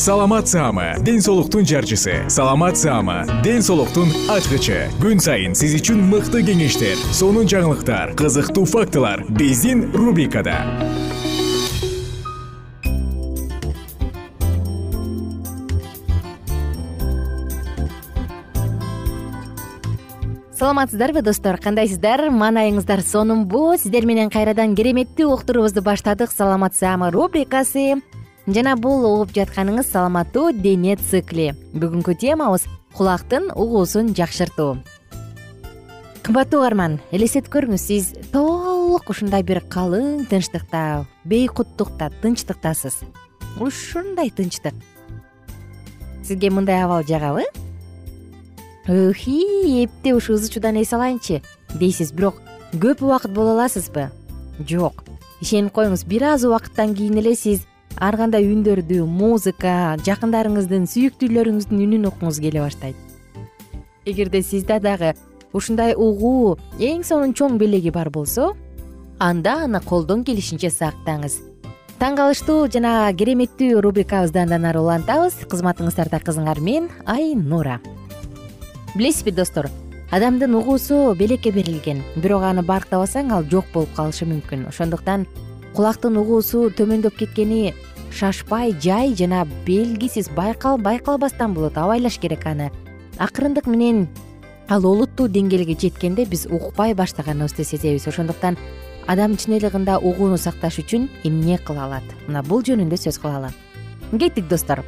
саламат саама ден соолуктун жарчысы. Саламат саама ден соолуктун ачкычы. Күн сайын сиз үчүн мыкты кеңештер сонун жаңылыктар кызыктуу фактылар биздин рубрикада. Саламатсыздарбы достор? Кандайсыздар? Маанайыңыздар сонунбу сиздер менен кайрадан кереметтүү уктуруубузду баштадык. Саламат саама рубрикасы жана бул угуп жатканыңыз саламаттуу дене цикли. Бүгүнкү темабыз кулактын угуусун жакшыртуу. Кымбаттуу угарман элестетип көрүңүз сиз толук ушундай бир калың тынчтыкта бейкуттукта тынчтыктасыз. Ушундай тынчтык. Сизге мындай абал жагабы охи эптеп ушу ызы чуудан эс алайынчы дейсиз бирок көп убакыт боло аласызбы? Жок. Ишенип коюңуз бир аз убакыттан кийин эле сиз ар кандай үндөрдү музыка жакындарыңыздын сүйүктүүлөрүңүздүн үнүн уккуңуз келе баштайт. Эгерде сизде дагы ушундай угуу эң сонун чоң белеги бар болсо анда аны колдон келишинче сактаңыз. Таң калыштуу жана кереметтүү рубрикабызды андан ары улантабыз кызматыңыздарда кызыңар мен айнура. Билесизби достор адамдын угуусу белекке берилген бирок аны барктабасаң ал жок болуп калышы мүмкүн ошондуктан кулактын угуусу төмөндөп кеткени шашпай жай жана белгисиз байкалбастан болот. Абайлаш керек аны. Акырындык менен ал олуттуу деңгээлге жеткенде биз укпай баштаганыбызды сезебиз. Ошондуктан адам чын кында угууну сакташ үчүн эмне кыла алат? Мына бул жөнүндө сөз кылалы кеттик достор.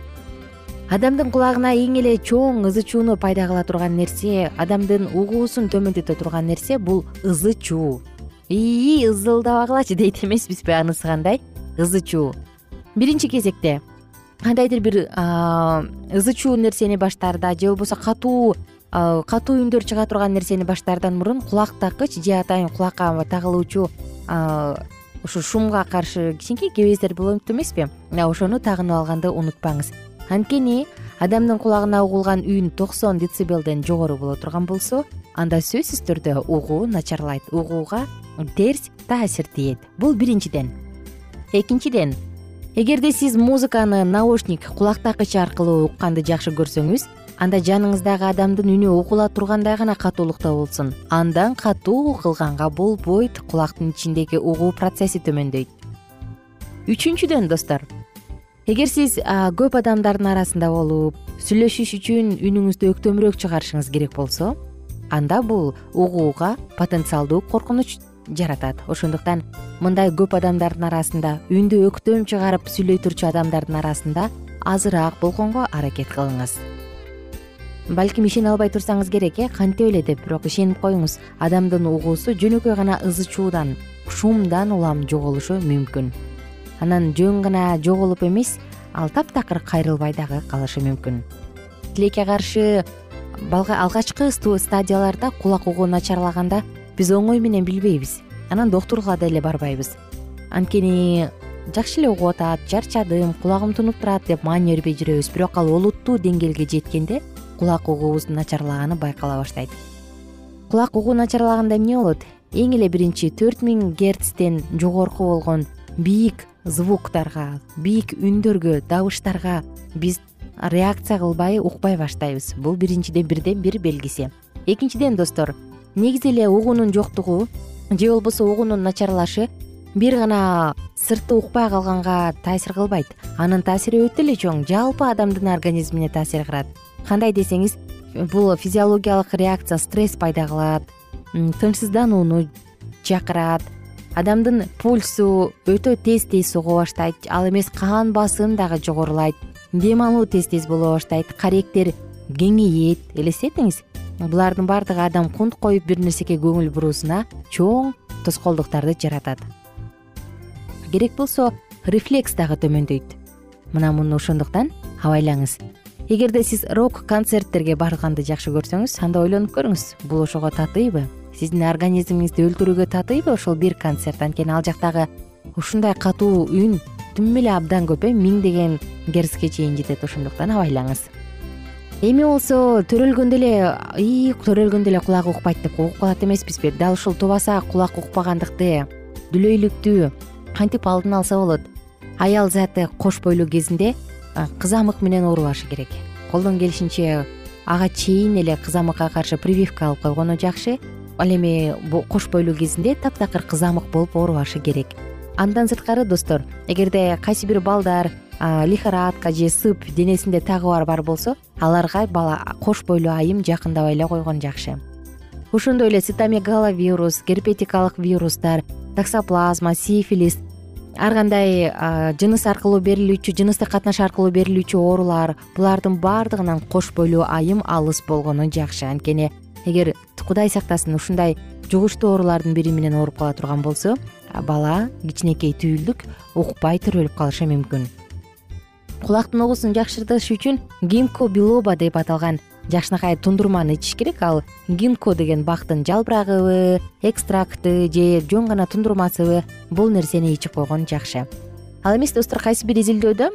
Адамдын кулагына эң эле чоң ызы чууну пайда кыла турган нерсе адамдын угуусун төмөндөтө турган нерсе бул ызы чуу ии ызылдабагылачы дейт эмеспизби анысы кандай? Ызы чуу биринчи кезекте кандайдыр бир ызы чуу нерсени баштаарда же болбосо катуу катуу үндөр чыга турган нерсени баштаардан мурун кулактакыч же атайын кулакка тагылуучу ушу шумга каршы кичинекей кебездер болот эмеспи? Мына ошону тагынып алганды унутпаңыз. Анткени адамдын кулагына угулган үн токсон децибелден жогору боло турган болсо анда сөзсүз түрдө угуу начарлайт. Угууга терс таасир тиет бул биринчиден. Экинчиден эгерде сиз музыканы наушник кулактакыч аркылуу укканды жакшы көрсөңүз анда жаныңыздагы адамдын үнү угула тургандай гана катуулукта болсун. Андан катуу кылганга болбойт кулактын ичиндеги угуу процесси төмөндөйт. Үчүнчүдөн достор эгер сиз көп адамдардын арасында болуп сүйлөшүш үчүн үнүңүздү өктөмүрөөк чыгарышыңыз керек болсо анда бул угууга потенциалдуу коркунуч жаратат. Ошондуктан мындай көп адамдардын арасында үндү өктөм чыгарып сүйлөй турчу адамдардын арасында азыраак болгонго аракет кылыңыз. Балким ишене албай турсаңыз керек э кантип эле деп бирок ишенип коюңуз. Адамдын угуусу жөнөкөй гана ызы чуудан шумдан улам жоголушу мүмкүн. Анан жөн гана жоголуп эмес ал таптакыр кайрылбай дагы калышы мүмкүн. Тилекке каршы алгачкы стадияларда кулак угуу начарлаганда биз оңой менен билбейбиз. Анан доктурга деле барбайбыз. Анткени жакшы эле угуп атат чарчадым кулагым тунуп турат деп маани бербей жүрөбүз. Бирок ал олуттуу деңгээлге жеткенде кулак угуубуздун начарлаганы байкала баштайт. Кулак угуу начарлаганда эмне болот? Эң эле биринчи төрт миң герцтен жогорку болгон бийик звуктарга бийик үндөргө добуштарга биз реакция кылбай укпай баштайбыз. Бул биринчиден бирден бир белгиси. Экинчиден достор негизи эле угуунун жоктугу же болбосо угуунун начарлашы бир гана сыртты укпай калганга таасир кылбайт. Анын таасири өтө эле чоң жалпы адамдын организмине таасир кылат. Кандай десеңиз бул физиологиялык реакция стресс пайда кылат тынчсызданууну чакырат адамдын пульсу өтө тез тез сого баштайт ал эмес кан басым дагы жогорулайт дем алуу тез тез боло баштайт. Каректер кеңейет. Элестетиңиз. Булардын баардыгы адам кунт коюп бир нерсеге көңүл буруусуна чоң тоскоолдуктарды жаратат. Керек болсо рефлекс дагы төмөндөйт. Мына муну ошондуктан абайлаңыз. Эгерде сиз рок концерттерге барганды жакшы көрсөңүз анда ойлонуп көрүңүз бул ошого татыйбы? Сиздин организмиңизди өлтүрүүгө татыйбы ошол бир концерт? Анткени ал жактагы ушундай катуу үн тим эле абдан көп э миңдеген герцке чейин жетет ошондуктан абайлаңыз. Эми болсо төрөлгөндө эле ии төрөлгөндө эле кулагы укпайт деп угуп калат эмеспизби дал ушул тубаса кулак укпагандыкты дүлөйлүктү кантип алдын алса болот? Аял заты кош бойлуу кезинде кызамык менен оорубашы керек. Колдон келишинче ага чейин эле кызамыкка каршы прививка алып койгону жакшы. Ал эми кош бойлуу кезинде таптакыр кызамык болуп оорубашы керек андан сырткары достор эгерде кайсы бир балдар лихорадка же сып денесинде тагыбар бар болсо аларга бала кош бойлуу айым жакындабай эле койгон жакшы. Ошондой эле цитомегаловирус герпетикалык вирустар таксоплазма сифилис ар кандай жыныс аркылуу берилүүчү жыныстык катнаш аркылуу берилүүчү оорулар булардын баардыгынан кош бойлуу айым алыс болгону жакшы. Анткени эгер кудай сактасын ушундай жугуштуу оорулардын бири менен ооруп кала турган болсо бала кичинекей түйүлдүк укпай төрөлүп калышы мүмкүн. Кулактын угуусун жакшыртыш үчүн гинко билоба деп аталган жакшынакай тундурманы ичиш керек. Ал гинко деген бактын жалбырагыбы экстракты же жөн гана тундурмасыбы бул нерсени ичип койгон жакшы. Ал эмес достор кайсы бир изилдөөдө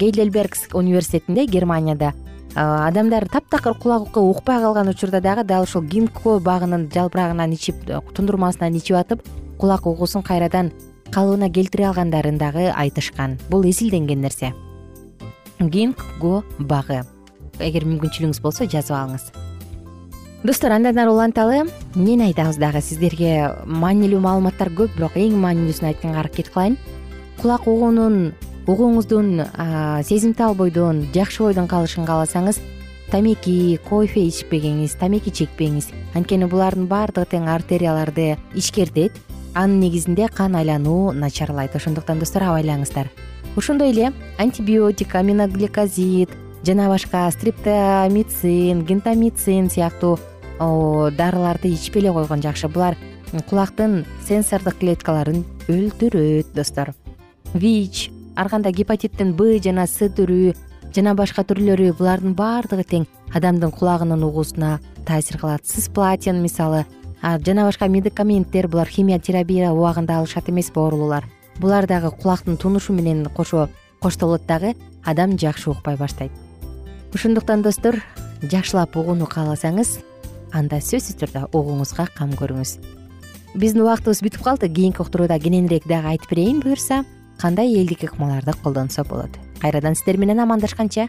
гейдлбергс университетинде германияда адамдар таптакыр кулак укпай калган учурда дагы дал ушул гинко багынын жалбырагынан ичип тундурмасынан ичип атып кулак угуусун кайрадан калыбына келтире алгандарын дагы айтышкан. Бул изилденген нерсе. Гинго багы эгер мүмкүнчүлүгүңүз болсо жазып алыңыз. Достор андан ары уланталы. Эмнени айтабыз дагы? Сиздерге маанилүү маалыматтар көп бирок эң маанилүүсүн айтканга аракет кылайын. Кулак угуунун угууңуздун сезимтал бойдон жакшы бойдон калышын кааласаңыз тамеки кофе ичпеңиз тамеки чекпеңиз анткени булардын баардыгы тең артерияларды ичкертет анын негизинде кан айлануу начарлайт. Ошондуктан достор абайлаңыздар ошондой эле антибиотик аминогликозид жана башка стриптомицин гентамицин сыяктуу дарыларды ичпей эле койгон жакшы. Булар кулактын сенсордук клеткаларын өлтүрөт достор. Вич ар кандай гепатиттин б жана с түрү жана башка түрлөрү булардын баардыгы тең адамдын кулагынын угуусуна таасир кылат. Сысплатин мисалы жана башка медикаменттер булар химия терапия убагында алышат эмеспи оорулуулар булар дагы кулактын тунушу менен кошо коштолот дагы адам жакшы укпай баштайт. Ошондуктан достор жакшылап угууну кааласаңыз анда сөзсүз түрдө угууңузга кам көрүңүз. Биздин убактыбыз бүтүп калды. Кийинки уктурууда кененирээк дагы айтып берейин буюрса кандай элдик ыкмаларды колдонсо болот? Кайрадан сиздер менен амандашканча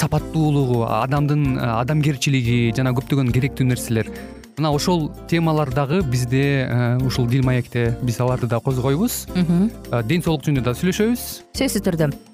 сапаттуулугу адамдын э, адамгерчилиги жана көптөгөн керектүү нерселер. Мына ошол темалар дагы бизде ушул дил маекте биз аларды да козгойбуз. Ден соолук жөнүндө да сүйлөшөбүз. Сөзсүз түрдө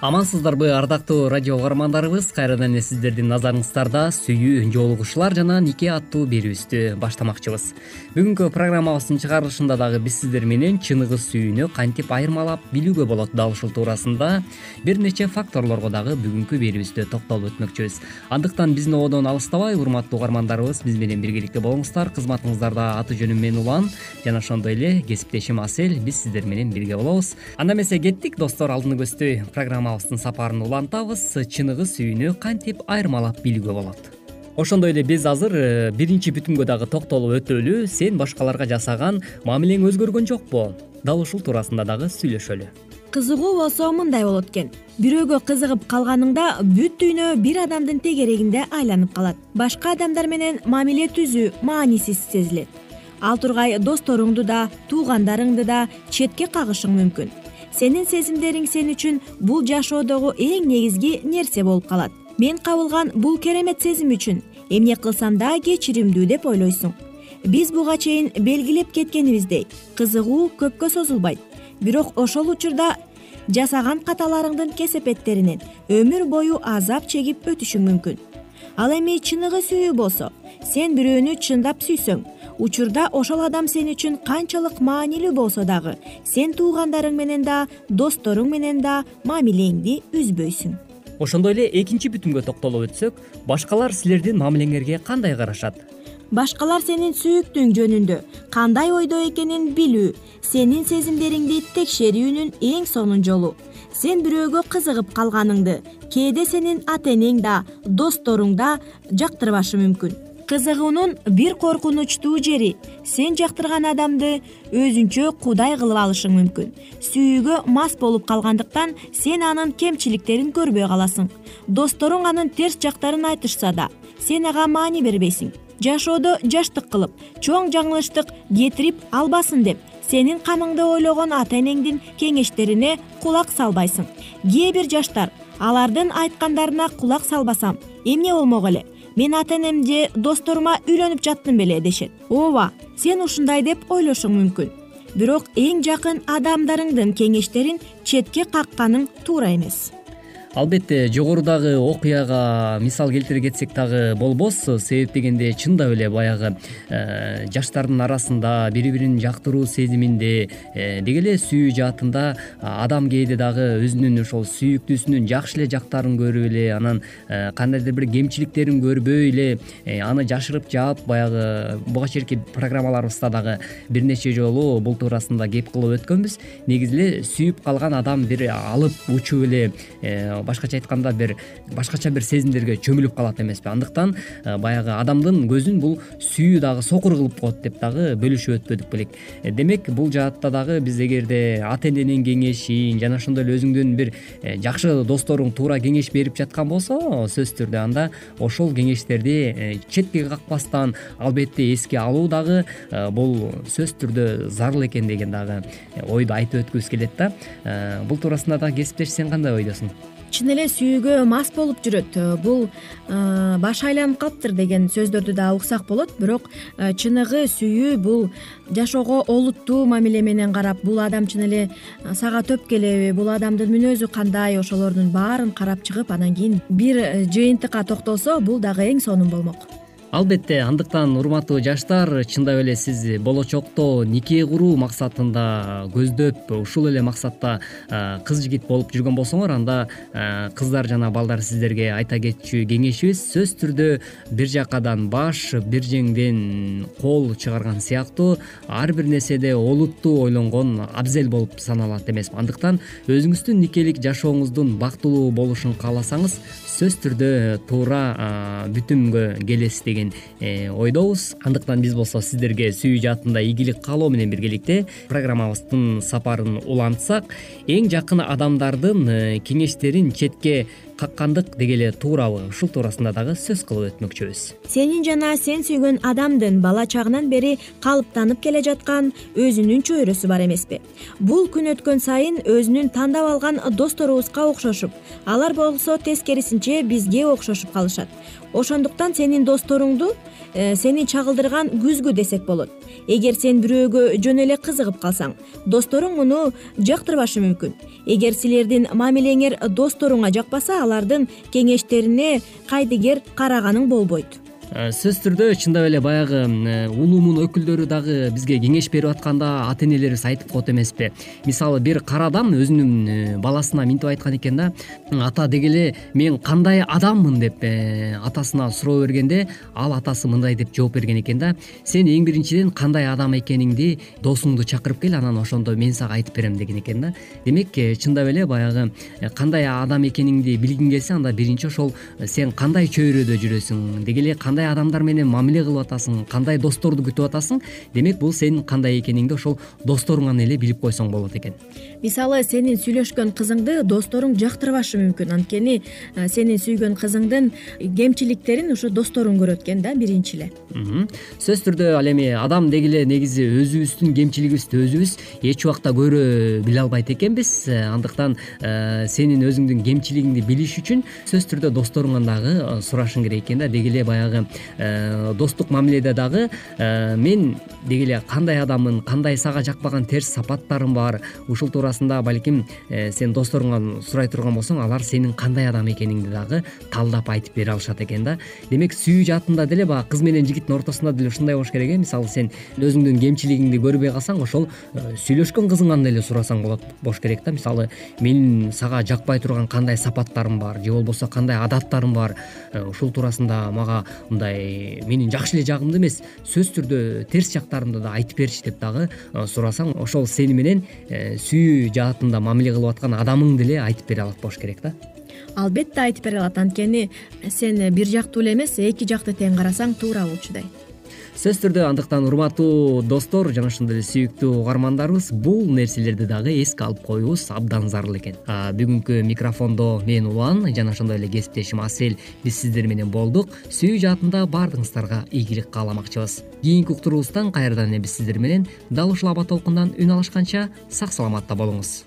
амансыздарбы ардактуу радио угармандарыбыз. Кайрадан эле сиздердин назарыңыздарда сүйүү жоолугушуулар жана нике аттуу берүүбүздү баштамакчыбыз. Бүгүнкү программабыздын чыгарылышында дагы биз сиздер менен чыныгы сүйүүнү кантип айырмалап билүүгө болот дал ушул туурасында бир нече факторлорго дагы бүгүнкү берүүбүздө токтолуп өтмөкчүбүз. Андыктан биздин ободон алыстабай урматтуу угармандарыбыз биз менен биргеликте болуңуздар. Кызматыңыздарда аты жөнүм мен улан. Жана ошондой эле кесиптешим асель биз сиздер менен бирге болобуз. Анда эмесе кеттик достор алдыны көздөй программа сапарын улантабыз чыныгы сүйүүнү кантип айырмалап билүүгө болот? Ошондой эле биз азыр э, биринчи бүтүмгө дагы токтолуп өтөлү сен башкаларга жасаган мамилең өзгөргөн жокпу? Дал ушул туурасында дагы сүйлөшөлү. Кызыгуу болсо мындай болот экен. Бирөөгө кызыгып калганыңда бүт дүйнө бир адамдын тегерегинде айланып калат. Башка адамдар менен мамиле түзүү маанисиз сезилет. Ал тургай досторуңду да туугандарыңды да четке кагышың мүмкүн сенин сезимдериң сен үчүн бул жашоодогу эң негизги нерсе болуп калат. Мен кабылган бул керемет сезим үчүн эмне кылсам да кечиримдүү деп ойлойсуң. Биз буга чейин белгилеп кеткенибиздей кызыгуу көпкө созулбайт. Бирок ошол учурда жасаган каталарыңдын кесепеттеринен өмүр бою азап чегип өтүшүң мүмкүн ал эми чыныгы сүйүү болсо сен бирөөнү чындап сүйсөң. Учурда ошол адам сен үчүн канчалык маанилүү болсо дагы сен туугандарың менен да досторуң менен да мамилеңди үзбөйсүң. Ошондой эле экинчи бүтүмгө токтолуп өтсөк башкалар силердин мамилеңерге кандай карашат? Башкалар сенин сүйүктүүң жөнүндө кандай ойдо экенин билүү сенин сезимдериңди текшерүүнүн эң сонун жолу сен бирөөгө кызыгып калганыңды кээде сенин ата энең да досторуң да жактырбашы мүмкүн. Кызыгуунун бир коркунучтуу жери сен жактырган адамды өзүнчө кудай кылып алышың мүмкүн. Сүйүүгө мас болуп калгандыктан сен анын кемчиликтерин көрбөй каласың. Досторуң анын терс жактарын айтышса да сен ага маани бербейсиң. Жашоодо жаштык кылып чоң жаңылыштык кетирип албасын деп сенин камыңды ойлогон ата энеңдин кеңештерине кулак салбайсың. Кээ бир жаштар алардын айткандарына кулак салбасам эмне болмок эле? Мен ата энем же досторума үйлөнүп жаттым беле дешет. Ооба сен ушундай деп ойлошуң мүмкүн. Бирок эң жакын адамдарыңдын кеңештерин четке какканың туура эмес албетте жогорудагы окуяга мисал келтире кетсек дагы болбос. Себеп дегенде чындап эле баягы э, жаштардын арасында бири бирин жактыруу сезиминде э, деги эле сүйүү жаатында адам кээде дагы өзүнүн ошол сүйүктүүсүнүн жакшы эле жактарын көрүп эле анан э, кандайдыр бир кемчиликтерин көрбөй эле аны жашырып жаап баягы буга чейинки программаларыбызда дагы бир нече жолу бул туурасында кеп кылып өткөнбүз. Негизи эле сүйүп калган адам бир алып учуп эле башкача айтканда бир башкача бир сезимдерге чөмүлүп калат эмеспи. Андыктан э, баягы адамдын көзүн бул сүйүү дагы сокур кылып коет деп дагы бөлүшүп өтпөдүк белек. Э, демек бул жаатта дагы биз эгерде ата эненин кеңешин жана ошондой эле өзүңдүн бир э, жакшы досторуң туура кеңеш берип жаткан болсо сөзсүз түрдө анда ошол кеңештерди четке какпастан албетте эске алуу дагы бул сөзсүз түрдө зарыл экен деген дагы ойду айтып өткүбүз келет да. Бул туурасында дагы кесиптеш сен кандай ойдосуң чын эле сүйүүгө мас болуп жүрөт. Э, бул э, баш айланып калыптыр деген сөздөрдү дагы уксак болот. Бирок э, чыныгы сүйүү бул жашоого олуттуу мамиле менен карап бул адам чын эле сага төп келеби бул адамдын мүнөзү кандай ошолордун баарын карап чыгып анан кийин бир жыйынтыкка токтолсо бул дагы эң сонун болмок албетте андыктан урматтуу жаштар чындап эле сиз болочокто нике куруу максатында көздөп ушул эле максатта кыз жигит болуп жүргөн болсоңор анда кыздар жана балдар сиздерге айта кетчү кеңешибиз. Сөзсүз түрдө бир жакадан баш бир жеңден кол чыгарган сыяктуу ар бир нерседе олуттуу ойлонгон абзел болуп саналат эмеспи. Андыктан өзүңүздүн никелик жашооңуздун бактылуу болушун кааласаңыз сөзсүз түрдө туура бүтүмгө келесиз деген э, ойдобуз. Андыктан биз болсо сиздерге сүйүү жаатында ийгилик каалоо менен биргеликте программабыздын сапарын улантсак эң жакын адамдардын э, кеңештерин четке каккандык деги эле туурабы ушул туурасында дагы сөз кылып өтмөкчүбүз. Сенин жана сен сүйгөн адамдын бала чагынан бери калыптанып келе жаткан өзүнүн чөйрөсү бар эмеспи. Бул күн өткөн сайын өзүнүн тандап алган досторубузга окшошуп алар болсо тескерисинче бизге окшошуп калышат. Ошондуктан сенин досторуңду Э, сени чагылдырган күзгү десек болот. Эгер сен бирөөгө жөн эле кызыгып калсаң досторуң муну жактырбашы мүмкүн. Эгер силердин мамилеңер досторуңа жакпаса алардын кеңештерине кайдыгер караганың болбойт сөзсүз түрдө чындап эле баягы э, улуумун өкүлдөрү дагы бизге кеңеш берип атканда ата энелерибиз айтып коет эмеспи. Мисалы бир кара адам өзүнүн э, баласына минтип айткан экен да ата деги эле мен кандай адаммын? деп атасына суроо бергенде ал атасы мындай деп жооп берген экен да сен эң биринчиден кандай адам экениңди досуңду чакырып кел анан ошондо мен сага айтып берем деген экен да. Демек чындап эле баягы кандай адам экениңди билгиң келсе анда биринчи ошол сен кандай чөйрөдө жүрөсүң? деги эле кандай адамдар менен мамиле кылып атасың кандай досторду күтүп атасың демек бул сенин кандай экениңди ошол досторуңан эле билип койсоң болот экен. Мисалы сенин сүйлөшкөн кызыңды досторуң жактырбашы мүмкүн. Анткени сенин сүйгөн кызыңдын кемчиликтерин ушу досторуң көрөт экен да биринчи эле. Сөзсүз түрдө ал эми адам деги эле негизи өзүбүздүн кемчилигибизди өзүбүз эч убакта көрө биле албайт экенбиз. Андыктан сенин өзүңдүн кемчилигиңди билиш үчүн сөзсүз түрдө досторуңан дагы сурашың керек экен да деги эле баягы Э, достук мамиледе дагы э, мен деги эле кандай адаммын кандай сага жакпаган терс сапаттарым бар ушул туурасында балким э, сен досторуңан сурай турган болсоң алар сенин кандай адам экениңди дагы талдап айтып бере алышат экен да. Демек сүйүү жаатында деле баягы кыз менен жигиттин ортосунда деле ушундай болуш керек э. Мисалы сен өзүңдүн кемчилигиңди көрбөй калсаң ошол сүйлөшкөн кызыңан деле сурасаң болот болуш керек да. Мисалы менин сага жакпай турган кандай сапаттарым бар же болбосо кандай адаттарым бар ушул туурасында мага мындай менин жакшы эле жагымды эмес сөзсүз түрдө терс жактарымды да айтып берчи деп дагы э, сурасаң ошол сени менен э, сүйүү жаатында мамиле кылып аткан адамың деле айтып бере алат болуш керек да. Албетте айтып бере алат. Анткени сен бир жактуу эле эмес эки жакты тең карасаң туура болчудай сөзсүз түрдө андыктан урматтуу достор жана ошондой эле сүйүктүү угармандарыбыз бул нерселерди дагы эске алып коюубуз абдан зарыл экен бүгүнкү микрофондо мен улан жана ошондой эле кесиптешим асель биз сиздер менен болдук. Сүйүү жаатында баардыгыңыздарга ийгилик кааламакчыбыз. Кийинки уктуруубуздан кайрадан эле биз сиздер менен дал ушул аба толкундан үн алышканча сак саламатта болуңуз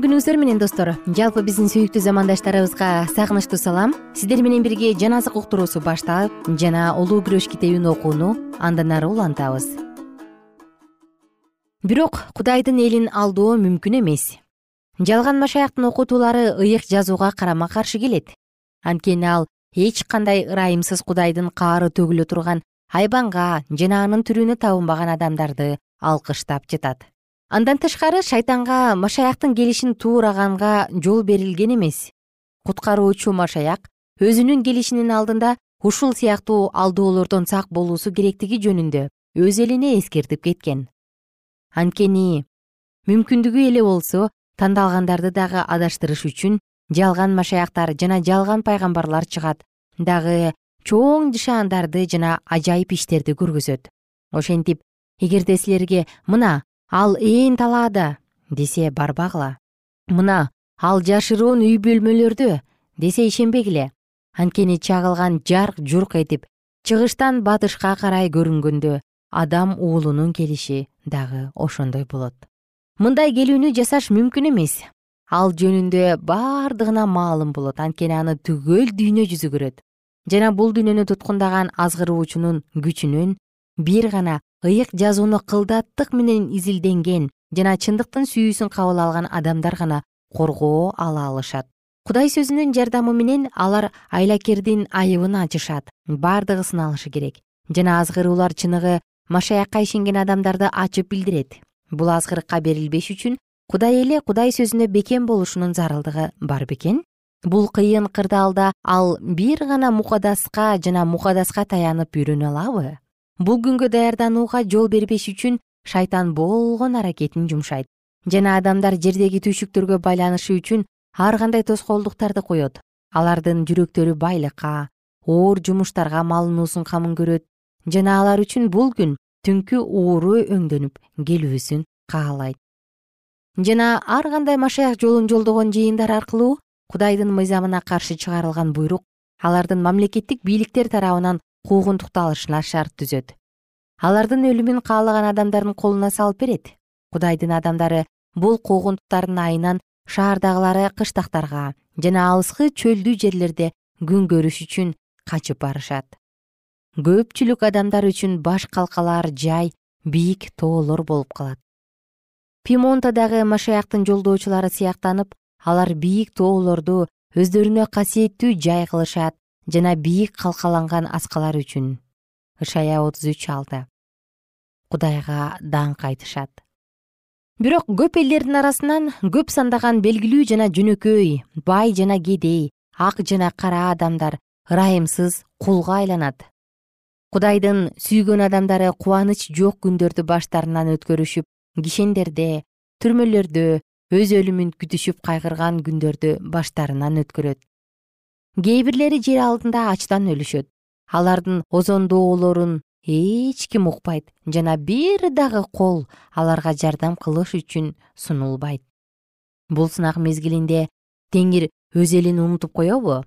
күнүңүздөр менен достор. Жалпы биздин сүйүктүү замандаштарыбызга сагынычтуу салам. Сиздер менен бирге жан азык уктуруусу башталып жана улуу күрөш китебин окууну андан ары улантабыз. Бирок кудайдын элин алдоо мүмкүн эмес. Жалган машаяктын окутуулары ыйык жазууга карама каршы келет. Анткени ал эч кандай ырайымсыз кудайдын каары төгүлө турган айбанга жана анын түрүнө табынбаган адамдарды алкыштап жатат андан тышкары шайтанга машаяктын келишин туураганга жол берилген эмес. Куткаруучу машаяк өзүнүн келишинин алдында ушул сыяктуу алдоолордон сак болуусу керектиги жөнүндө өз элине эскертип кеткен. Анткени мүмкүндүгү эле болсо тандалгандарды дагы адаштырыш үчүн жалган машаяктар жана жалган пайгамбарлар чыгат. Дагы чоң жышаандарды жана ажайып иштерди көргөзөт. Ошентип эгерде силерге мына ал ээн талаада десе барбагыла. Мына ал жашыруун үй бөлмөлөрдө десе ишенбегиле. Анткени чагылган жарк журк этип чыгыштан батышка карай көрүнгөндө адам уулунун келиши дагы ошондой болот. Мындай келүүнү жасаш мүмкүн эмес. Ал жөнүндө бардыгына маалым болот. Анткени аны түгөл дүйнө жүзү көрөт. Жана бул дүйнөнү туткундаган азгыруучунун күчүнөн бир гана ыйык жазууну кылдаттык менен изилденген жана чындыктын сүйүүсүн кабыл алган адамдар гана коргоо ала алышат. Кудай сөзүнүн жардамы менен алар айлакердин айыбын ачышат бардыгы сыналышы керек. Жана азгыруулар чыныгы машаякка ишенген адамдарды ачып билдирет. Бул азгырыкка берилбеш үчүн кудай эле кудай сөзүнө бекем болушунун зарылдыгы бар бекен. Бул кыйын кырдаалда ал бир гана мукадаска жана мукадаска таянып үйрөнө алабы бул күнгө даярданууга жол бербеш үчүн шайтан болгон аракетин жумшайт. Жана адамдар жердеги түйшүктөргө байланышы үчүн ар кандай тоскоолдуктарды коет. Алардын жүрөктөрү байлыкка оор жумуштарга малынуусун камын көрөт. Жана алар үчүн бул күн түнкү ууру өңдөнүп келүүсүн каалайт. Жана ар кандай машаяк жолун жолдогон жыйындар аркылуу кудайдын мыйзамына каршы чыгарылган буйрук алардын мамлекеттик бийликтер тарабынан куугунтукту алышына шарт түзөт. Алардын өлүмүн каалаган адамдардын колуна салып берет. Кудайдын адамдары бул куугунтуктардын айынан шаардагылары кыштактарга жана алыскы чөлдүү жерлерде күн көрүш үчүн качып барышат. Көпчүлүк адамдар үчүн баш калкалар жай бийик тоолор болуп калат. Пимонтадагы машаяктын жолдоочулары сыяктанып алар бийик тоолорду өздөрүнө касиеттүү жай кылышат жана бийик калкаланган аскалар үчүн. Ышая отуз үч алты. Кудайга даңк айтышат бирок көп элдердин арасынан көп сандаган белгилүү жана жөнөкөй бай жана кедей ак жана кара адамдар ырайымсыз кулга айланат. Кудайдын сүйгөн адамдары кубаныч жок күндөрдү баштарынан өткөрүшүп кишендерде түрмөлөрдө өз өлүмүн күтүшүп кайгырган күндөрдү баштарынан өткөрөт кээ бирлери жер алдында ачтан өлүшөт. Алардын озондоолорун эч ким укпайт жана бир дагы кол аларга жардам кылыш үчүн сунулбайт. Бул сынак мезгилинде теңир өз элин унутуп коебу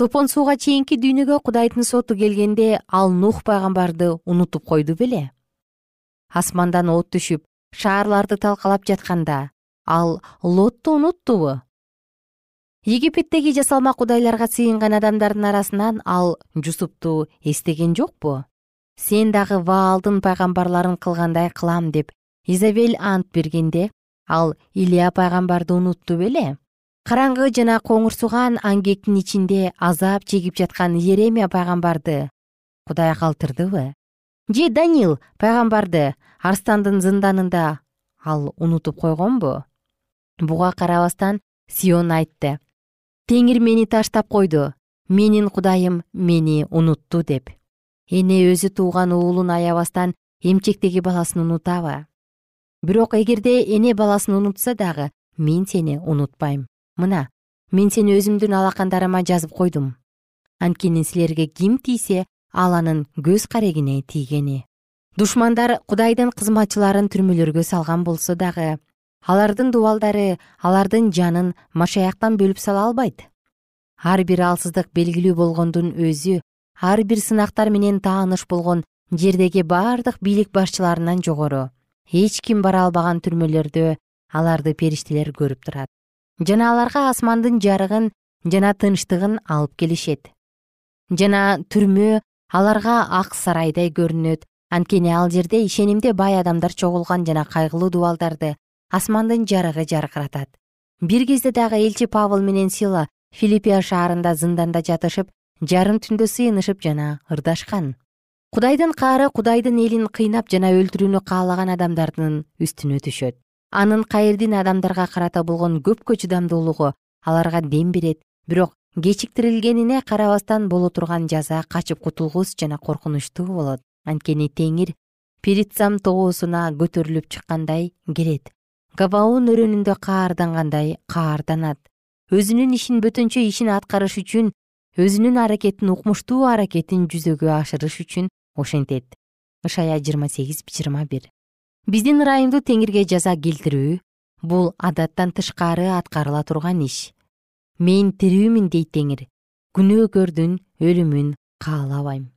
топон сууга чейинки дүйнөгө кудайдын соту келгенде ал нух пайгамбарды унутуп койду беле? Асмандан от түшүп шаарларды талкалап жатканда ал лотту унуттубу египеттеги жасалма кудайларга сыйынган адамдардын арасынан ал жусупту эстеген жокпу? Сен дагы ваалдын пайгамбарларын кылгандай кылам деп изабель ант бергенде ал илья пайгамбарды унутту беле караңгы жана коңурсуган аңгектин ичинде азап чегип жаткан иеремия пайгамбарды кудай калтырдыбы? Же даниил пайгамбарды арстандын зынданында ал унутуп койгонбу? Буга карабастан сион айтты теңир мени таштап койду. Менин кудайым мени унутту деп. Эне өзү тууган уулун аябастан эмчектеги баласын унутабы. Бирок эгерде эне баласын унутса дагы мен сени унутпайм. Мына мен сени өзүмдүн алакандарыма жазып койдум. Анткени силерге ким тийсе ал анын көз карегине тийгени душмандар кудайдын кызматчыларын түрмөлөргө салган болсо дагы алардын дубалдары алардын жанын машаяктан бөлүп сала албайт. Ар бир алсыздык белгилүү болгондун өзү ар бир сынактар менен тааныш болгон жердеги бардык бийлик башчыларынан жогору. Эч ким бара албаган түрмөлөрдө аларды периштелер көрүп турат. Жана аларга асмандын жарыгын жана тынчтыгын алып келишет. Жана түрмө аларга ак сарайдай көрүнөт. Анткени ал жерде ишенимде бай адамдар чогулган жана кайгылуу дубалдарды асмандын жарыгы жаркыратат. Бир кезде дагы элчи павыл менен сила филиппия шаарында зынданда жатышып жарым түндө сыйынышып жана ырдашкан. Кудайдын каары кудайдын элин кыйнап жана өлтүрүүнү каалаган адамдардын үстүнө түшөт. Анын кайырдин адамдарга карата болгон көпкө чыдамдуулугу аларга дем берет. Бирок кечиктирилгенине карабастан боло турган жаза качып кутулгус жана коркунучтуу болот. Анткени теңир перитсам тоосуна көтөрүлүп чыккандай келет габаун өрөөнүндө каардангандай каарданат. Өзүнүн ишин бөтөнчө ишин аткарыш үчүн өзүнүн аракетин укмуштуу аракетин жүзөгө ашырыш үчүн ошентет. Ышая жыйырма сегиз жыйырма бир. Биздин ырайымдуу теңирге жаза келтирүү бул адаттан тышкары аткарыла турган иш. Мен тирүүмүн дейт теңир. Күнөөкөрдүн өлүмүн каалабайм.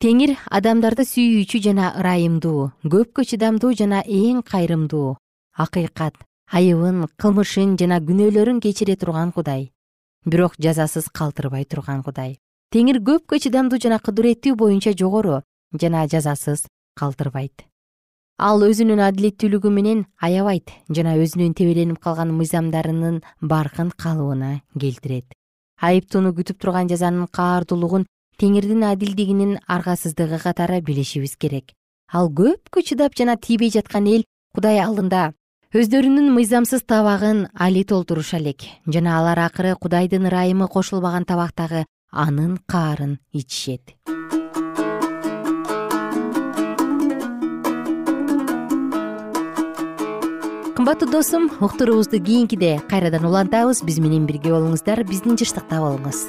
Теңир адамдарды сүйүүчү жана ырайымдуу көпкө чыдамдуу жана эң кайрымдуу акыйкат айыбын кылмышын жана күнөөлөрүн кечире турган кудай. Бирок жазасыз калтырбай турган кудай. Теңир көпкө чыдамдуу жана кудуреттүү боюнча жогору жана жазасыз калтырбайт. Ал өзүнүн адилеттүүлүгү менен аябайт жана өзүнүн тебеленип калган мыйзамдарынын баркын калыбына келтирет. Айыптууну күтүп турган жазанын каардуулугун теңирдин адилдигинин аргасыздыгы катары билишибиз керек. Ал көпкө чыдап жана тийбей жаткан эл кудай алдында өздөрүнүн мыйзамсыз табагын али толтуруша элек. Жана алар акыры кудайдын ырайымы кошулбаган табактагы анын каарын ичишет. Кымбаттуу досум уктуруубузду кийинкиде кайрадан улантабыз. Биз менен бирге болуңуздар. Биздин жыштыкта болуңуз